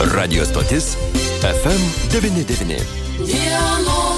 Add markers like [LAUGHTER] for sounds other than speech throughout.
Radio stotis FM99.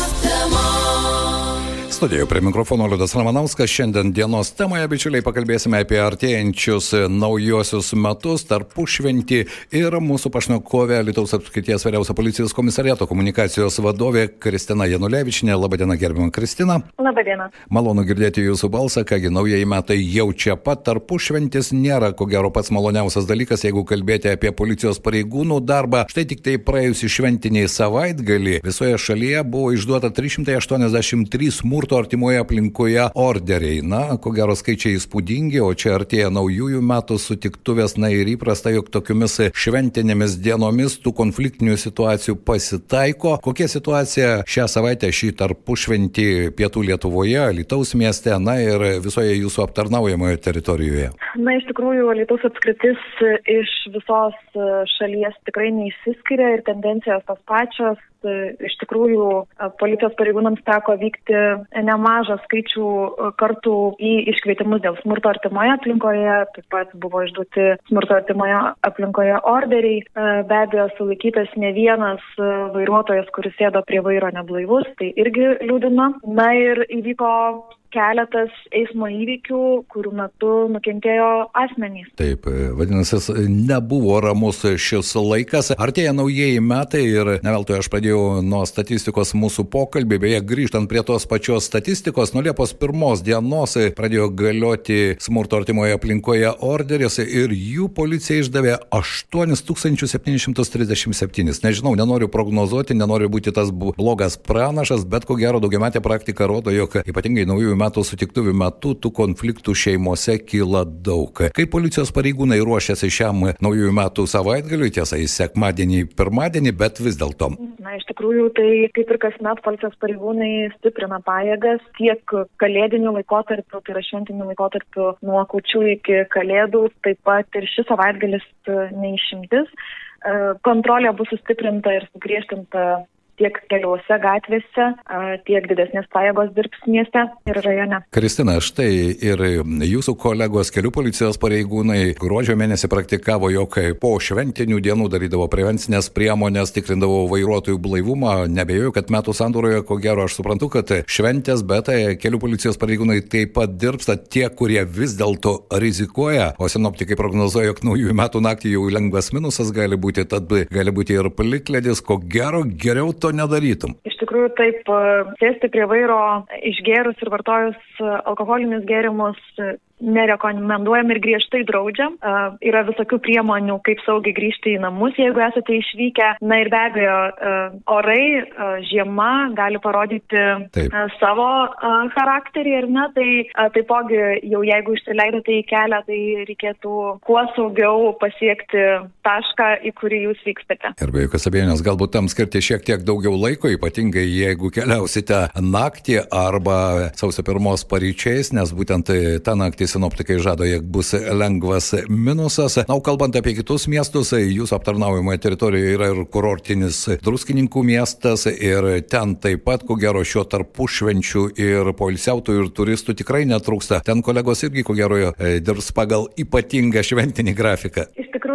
Studijoje prie mikrofono Liudas Ramanauskas. Šiandien dienos temoje, bičiuliai, pakalbėsime apie artėjančius naujosius metus, tarpušventį ir mūsų pašnekovė Lietuvos apskrities vyriausio policijos komisariato komunikacijos vadovė Kristina Janulevičinė. Labadiena, gerbima Kristina. Labadiena. Malonu girdėti jūsų balsą, kągi naujieji metai jau čia pat, tarpušventis nėra ko gero pats maloniausias dalykas, jeigu kalbėti apie policijos pareigūnų darbą. Štai tik tai praėjusį šventiniai savaitgalį visoje šalyje buvo išduota 383 smurto smurto artimoje aplinkoje orderiai. Na, ko gero skaičiai įspūdingi, o čia artėja naujųjų metų sutiktuvės, na ir įprasta, jog tokiomis šventinėmis dienomis tų konfliktinių situacijų pasitaiko. Kokia situacija šią savaitę šį tarpušventį pietų Lietuvoje, Lietuvos mieste, na ir visoje jūsų aptarnaujamoje teritorijoje? Na, iš tikrųjų, Lietuvos apskritis iš visos šalies tikrai neįsiskiria ir tendencijos tos pačios. Iš tikrųjų, policijos pareigūnams teko vykti nemažą skaičių e, kartų į iškvietimus dėl smurto artimoje aplinkoje, taip pat buvo išduoti smurto artimoje aplinkoje orderiai, e, be abejo sulaikytas ne vienas e, vairuotojas, kuris sėdo prie vairo neblaivus, tai irgi liūdina. Na ir įvyko keletas eismo įvykių, kurių metu nukentėjo asmenys. Taip, vadinasi, nebuvo ramus šis laikas. Artėja naujieji metai ir neveltui aš pradėjau nuo statistikos mūsų pokalbį, beje, grįžtant prie tos pačios statistikos, nuo Liepos pirmos dienos pradėjo galioti smurto artimoje aplinkoje orderis ir jų policija išdavė 8737. Nežinau, nenoriu prognozuoti, nenoriu būti tas blogas pranašas, bet ko gero daugiametė praktika rodo, jog ypatingai naujųjų metų sutiktuvių metu tų konfliktų šeimose kyla daug. Kaip policijos pareigūnai ruošiasi šiam naujųjų metų savaitgaliui, tiesa, į sekmadienį, pirmadienį, bet vis dėlto. Na, iš tikrųjų, tai kaip ir kasmet policijos pareigūnai stiprina pajėgas tiek kalėdinių laikotarpių, tai yra šventinių laikotarpių nuo kučių iki kalėdų, taip pat ir šis savaitgalis neišimtis. Kontrolė bus sustiprinta ir sugriežtinta tiek keliuose gatvėse, tiek didesnės pajėgos dirbs mieste ir rajone. Kristina, štai ir jūsų kolegos kelių policijos pareigūnai gruodžio mėnesį praktikavo, jog po šventinių dienų darydavo prevencinės priemonės, tikrindavo vairuotojų blaivumą. Nebejoju, kad metų sandūroje, ko gero, aš suprantu, kad šventės, bet kelių policijos pareigūnai taip pat dirbsta tie, kurie vis dėlto rizikuoja, o sinoptikai prognozuoja, jog naujųjų metų naktį jau lengvas minusas gali būti, tad gali būti ir plikledis, ko gero geriau to nedarytum? Tikrųjų, taip, sėsti prie vairo išgerus ir vartojus alkoholinius gėrimus nerekomenduojam ir griežtai draudžiam. Uh, yra visokių priemonių, kaip saugiai grįžti į namus, jeigu esate išvykę. Na ir be abejo, uh, orai, uh, žiema gali parodyti uh, savo charakterį ir ne, tai taipogi jau jeigu išsileidote į kelią, tai reikėtų kuo saugiau pasiekti tašką, į kurį jūs vykstate. Ir be jokios abejonės, galbūt tam skirti šiek tiek daugiau laiko, ypatingai jeigu keliausite naktį arba sausio pirmos paryčiais, nes būtent tą naktį sinoptikai žada, jog bus lengvas minusas. Na, o kalbant apie kitus miestus, jūsų aptarnaujamoje teritorijoje yra ir kurortinis druskininkų miestas ir ten taip pat, ko gero, šio tarpušvenčių ir poilsiautojų ir turistų tikrai netrūksta. Ten kolegos irgi, ko gero, dirbs pagal ypatingą šventinį grafiką.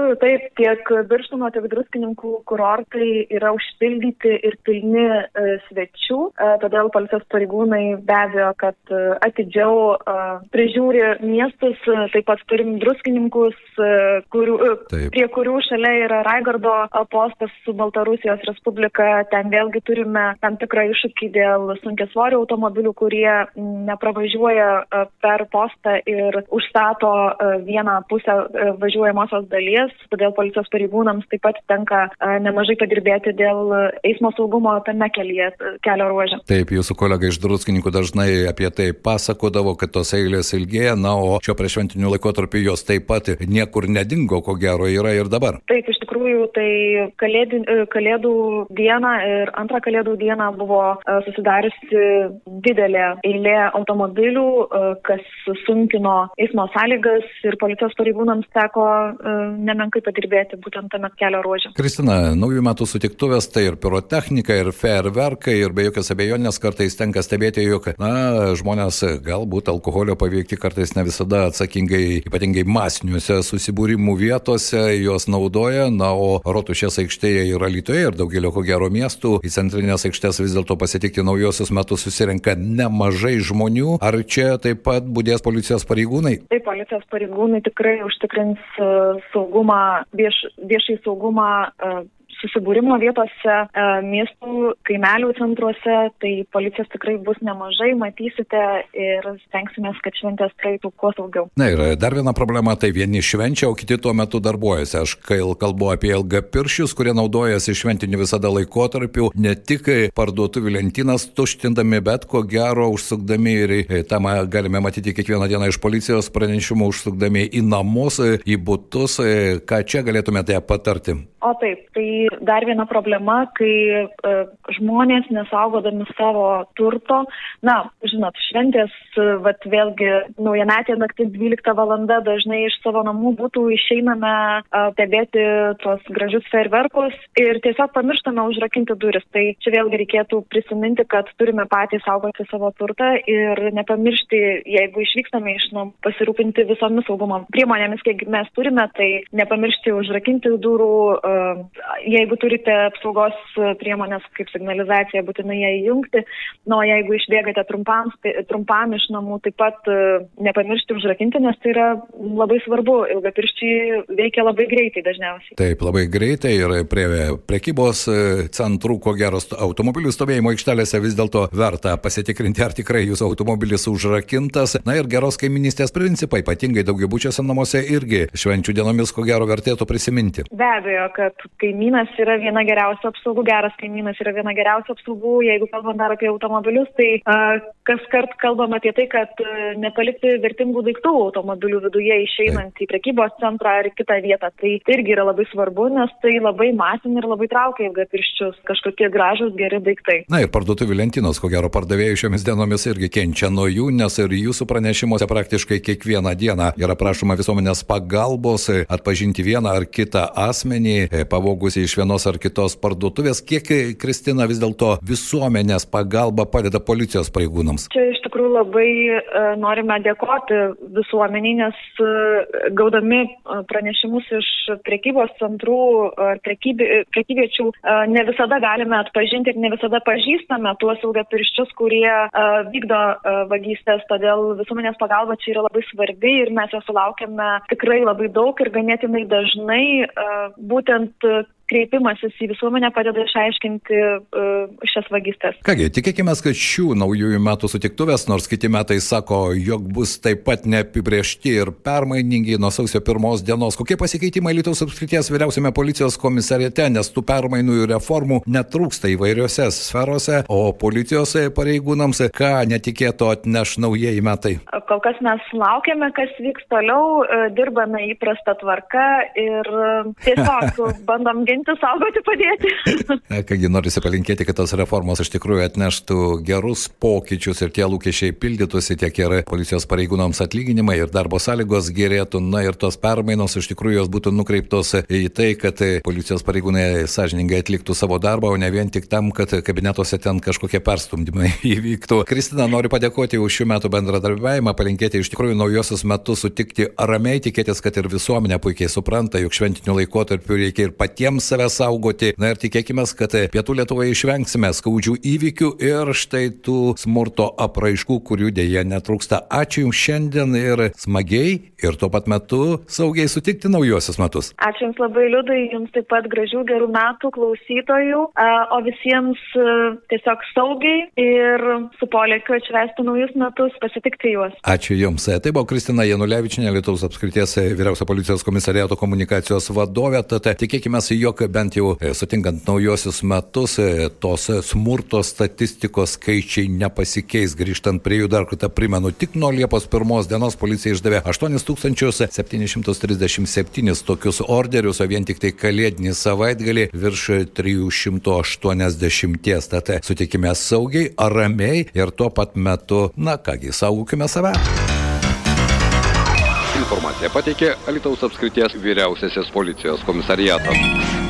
Tikrųjų, taip, tiek Birštono, tiek druskininkų kurortai yra užpildyti ir pilni e, svečių, e, todėl policijos pareigūnai be abejo, kad e, atidžiau e, prižiūri miestus, taip pat turim druskininkus, kurių, taip. prie kurių šalia yra Raigardo postas su Baltarusijos Respublika. Ten vėlgi turime tam tikrą iššūkį dėl sunkesvorių automobilių, kurie nepravažiuoja per postą ir užstato vieną pusę važiuojamosios dalies. Todėl policijos pareigūnams taip pat tenka nemažai padirbėti dėl eismo saugumo tame kelyje, kelio ruožė. Taip, jūsų kolega iš druskininkų dažnai apie tai pasakodavo, kad tos eilės ilgėja, na, o šio priešventiniu laikotarpiu jos taip pat niekur nedingo, ko gero yra ir dabar. Taip, iš tikrųjų, tai kalėdų, kalėdų dieną ir antrą kalėdų dieną buvo susidariusi didelė eilė automobilių, kas sunkino eismo sąlygas ir policijos pareigūnams teko nemenkai padirbėti būtent tame kelio ruožė. Kristina, naujų metų sutiktuvės tai ir pirotechnika, ir fairverkai, ir be jokios abejonės kartais tenka stebėti, jog, na, žmonės galbūt alkoholio paveikti kartais ne visada atsakingai, ypatingai masiniuose susibūrimų vietose juos naudoja, na, o Rotušės aikštėje ir Alytoje ir daugelio ko gero miestų į centrinės aikštės vis dėlto pasitikti naujosius metus susirenka nemažai žmonių. Ar čia taip pat būdės policijos pareigūnai? Taip, policijos pareigūnai tikrai užtikrins e, saugumą, vieš, viešai saugumą e, susibūrimo vietose, e, miestų, kaimelių centruose, tai policijos tikrai bus nemažai, matysite ir stengsime, kad šventės praeitų kuo saugiau. Na ir dar viena problema, tai vieni švenčia, o kiti tuo metu darbuojasi. Aš kalbu apie ilgą piršius, kurie naudojasi šventiniu visada laikotarpiu, ne tik parduotuvių lentynas tuštindami, bet ko gero užsukdami ir tam galime matyti kiekvieną dieną iš policijos pranešimų užsukdami į namus, į būtus. Ką čia galėtumėte patarti? O taip, tai dar viena problema, kai e, žmonės nesaugodami savo turto, na, žinot, šventės, e, vat vėlgi naujametė naktis 12 valanda dažnai iš savo namų būtų išeiname e, stebėti tuos gražius ferverkus ir tiesiog pamirštame užrakinti duris. Tai čia vėlgi reikėtų prisiminti, kad turime patys saugoti savo turtą ir nepamiršti, jeigu išvykstame iš namų, pasirūpinti visomis saugumo priemonėmis, kiek mes turime, tai nepamiršti užrakinti durų jeigu turite apsaugos priemonės kaip signalizacija, būtinai ją įjungti. Na, nu, jeigu išbėgate trumpam, trumpam iš namų, taip pat e, nepamiršti užrakinti, nes tai yra labai svarbu. Ilgapirščiai veikia labai greitai dažniausiai. Taip, labai greitai ir prie prekybos e, centrų, ko geros automobilių stovėjimo aikštelėse vis dėlto verta pasitikrinti, ar tikrai jūsų automobilis užrakintas. Na ir geros kaiminystės principai, ypatingai daugiabučiuose namuose irgi švenčių dienomis, ko gero, vertėtų prisiminti. Be abejo, kad kaimynas yra viena geriausių apsaugų, geras kaimynas yra viena geriausių apsaugų, jeigu kalbant dar apie automobilius, tai uh, kas kart kalbam apie tai, kad uh, nepalikti vertingų daiktų automobilių viduje išeinant į prekybos centrą ar kitą vietą. Tai irgi yra labai svarbu, nes tai labai masin ir labai traukia ilga pirščius kažkokie gražus geri daiktai. Na ir parduotuvių lentynos, ko gero, pardavėjai šiomis dienomis irgi kenčia nuo jų, nes ir jūsų pranešimuose praktiškai kiekvieną dieną yra prašoma visuomenės pagalbos atpažinti vieną ar kitą asmenį, pavogusi iš vienos ar kitos parduotuvės. Kiek, Kristina, vis dėlto visuomenės pagalba padeda policijos pareigūnams? Čia iš tikrųjų labai uh, norime dėkoti visuomeniai, nes uh, gaudami uh, pranešimus iš prekybos centrų ar prekybi, prekybiečių ne visada galime atpažinti ir ne visada pažįstame tuos ilgapirščius, kurie vykdo vagystės. Todėl visuomenės pagalba čia yra labai svarbi ir mes jos sulaukiame tikrai labai daug ir ganėtinai dažnai būtent kreipimasis į visuomenę padeda išaiškinti uh, šias vagystės. Kągi, tikėkime, kad šių naujųjų metų sutiktuvės, nors kiti metai sako, jog bus taip pat neapibriešti ir permainingi nuo sausio pirmos dienos. Kokie pasikeitimai Lietuvos apskrities vyriausiame policijos komisariate, nes tų permainų ir reformų netrūksta įvairiose sferose, o policijos pareigūnams ką netikėto atneš naujieji metai? Kol kas mes laukiame, kas vyks toliau, dirbame įprastą tvarką ir tiesiog [LAUGHS] bandom ginti ginti, saugoti, padėti. [LAUGHS] Kągi norisi palinkėti, kad tos reformos iš tikrųjų atneštų gerus pokyčius ir tie lūkesčiai pildytųsi tiek ir policijos pareigūnams atlyginimai ir darbo sąlygos gerėtų, na ir tos permainos iš tikrųjų jos būtų nukreiptos į tai, kad policijos pareigūnai sąžiningai atliktų savo darbą, o ne vien tik tam, kad kabinetuose ten kažkokie perstumdymai [LAUGHS] įvyktų. Kristina, noriu padėkoti už šių metų bendradarbiavimą, palinkėti iš tikrųjų naujosius metus sutikti ramiai, tikėtis, kad ir visuomenė puikiai supranta, jog šventiniu laikotarpiu reikia ir patiems save saugoti. Na ir tikėkime, kad pietų Lietuvoje išvengsime skaudžių įvykių ir štai tų smurto apraiškų, kurių dėje netrūksta. Ačiū Jums šiandien ir smagiai ir tuo pat metu saugiai sutikti naujosius metus. Ačiū Jums labai liūdai, Jums taip pat gražių gerų metų klausytojų, o visiems tiesiog saugiai ir su polėkiu atšvesti naujus metus, pasitikti juos. Ačiū Jums. Tai buvo Kristina Janulevičinė, Lietuvos apskrities vyriausio policijos komisariato komunikacijos vadovė. Tad tikėkime, jog jog bent jau e, sutinkant naujosius metus e, tos smurto statistikos skaičiai nepasikeis. Grįžtant prie jų dar kartą primenu, tik nuo Liepos pirmos dienos policija išdavė 8737 tokius orderius, o vien tik tai kalėdinį savaitgalį virš 380. Tad sutikime saugiai, ramiai ir tuo pat metu, na kągi, saugokime save. Informaciją pateikė Alitaus apskrities vyriausiasis policijos komisariatas.